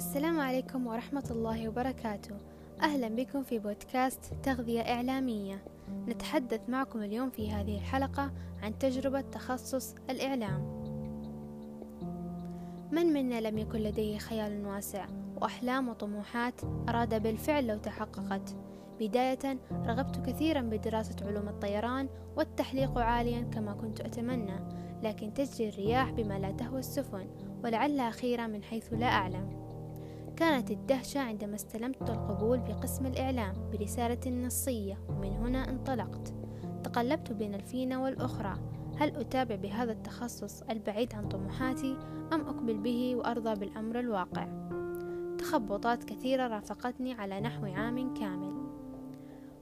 السلام عليكم ورحمة الله وبركاته. أهلا بكم في بودكاست تغذية إعلامية. نتحدث معكم اليوم في هذه الحلقة عن تجربة تخصص الإعلام. من منا لم يكن لديه خيال واسع وأحلام وطموحات أراد بالفعل لو تحققت. بداية رغبت كثيرا بدراسة علوم الطيران والتحليق عاليا كما كنت أتمنى لكن تجري الرياح بما لا تهوى السفن ولعلها خيرا من حيث لا أعلم. كانت الدهشة عندما استلمت القبول بقسم الإعلام برسالة نصية ومن هنا انطلقت. تقلبت بين الفينة والأخرى. هل أتابع بهذا التخصص البعيد عن طموحاتي أم أقبل به وأرضى بالأمر الواقع؟ تخبطات كثيرة رافقتني على نحو عام كامل.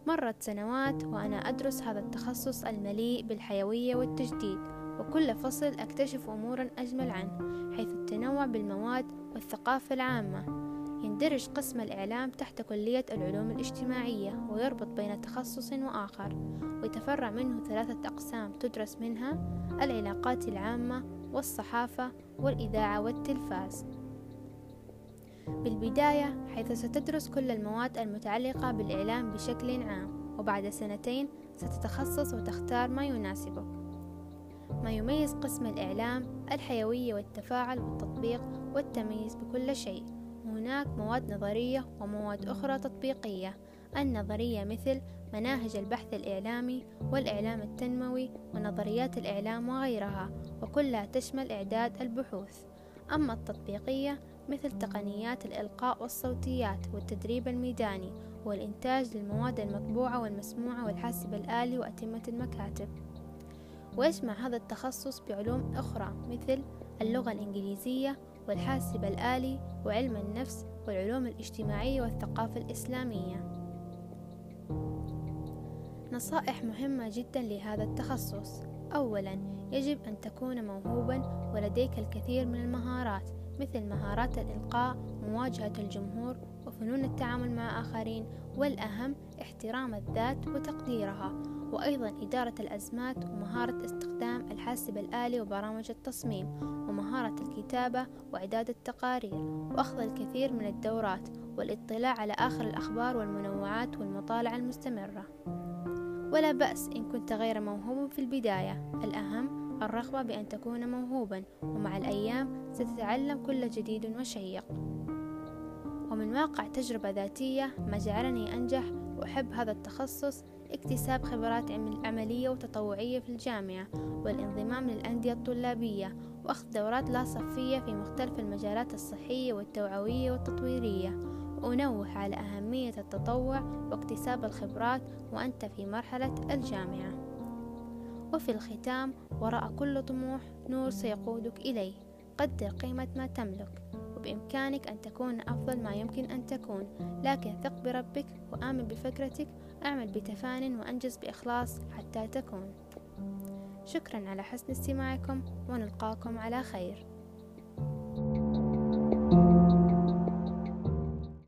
مرت سنوات وأنا أدرس هذا التخصص المليء بالحيوية والتجديد وكل فصل أكتشف أمورا أجمل عنه حيث التنوع بالمواد والثقافة العامة. يندرج قسم الإعلام تحت كلية العلوم الاجتماعية ويربط بين تخصص وآخر ويتفرع منه ثلاثة أقسام تدرس منها العلاقات العامة والصحافة والإذاعة والتلفاز. بالبداية حيث ستدرس كل المواد المتعلقة بالإعلام بشكل عام وبعد سنتين ستتخصص وتختار ما يناسبك ما يميز قسم الإعلام الحيوية والتفاعل والتطبيق والتمييز بكل شيء هناك مواد نظرية ومواد أخرى تطبيقية. النظرية مثل مناهج البحث الإعلامي والإعلام التنموي ونظريات الإعلام وغيرها وكلها تشمل إعداد البحوث. أما التطبيقية مثل تقنيات الإلقاء والصوتيات والتدريب الميداني والإنتاج للمواد المطبوعة والمسموعة والحاسب الآلي وأتمة المكاتب. ويجمع هذا التخصص بعلوم أخرى مثل اللغة الإنجليزية والحاسب الآلي وعلم النفس والعلوم الاجتماعية والثقافة الإسلامية. نصائح مهمة جدا لهذا التخصص. أولا يجب أن تكون موهوبا ولديك الكثير من المهارات مثل مهارات الإلقاء مواجهة الجمهور وفنون التعامل مع آخرين والأهم احترام الذات وتقديرها. وأيضا إدارة الأزمات ومهارة استخدام الحاسب الآلي وبرامج التصميم ومهارة الكتابة وإعداد التقارير وأخذ الكثير من الدورات والاطلاع على آخر الأخبار والمنوعات والمطالعة المستمرة. ولا بأس إن كنت غير موهوب في البداية. الأهم الرغبة بأن تكون موهوبا ومع الأيام ستتعلم كل جديد وشيق. ومن واقع تجربة ذاتية ما جعلني أنجح وأحب هذا التخصص اكتساب خبرات عملية وتطوعية في الجامعة والانضمام للأندية الطلابية وأخذ دورات لا صفية في مختلف المجالات الصحية والتوعوية والتطويرية. وأنوه على أهمية التطوع واكتساب الخبرات وأنت في مرحلة الجامعة. وفي الختام وراء كل طموح نور سيقودك إليه. قدر قيمة ما تملك. وبإمكانك أن تكون أفضل ما يمكن أن تكون. لكن ثق بربك وآمن بفكرتك أعمل بتفان وأنجز بإخلاص حتى تكون. شكرا على حسن استماعكم ونلقاكم على خير.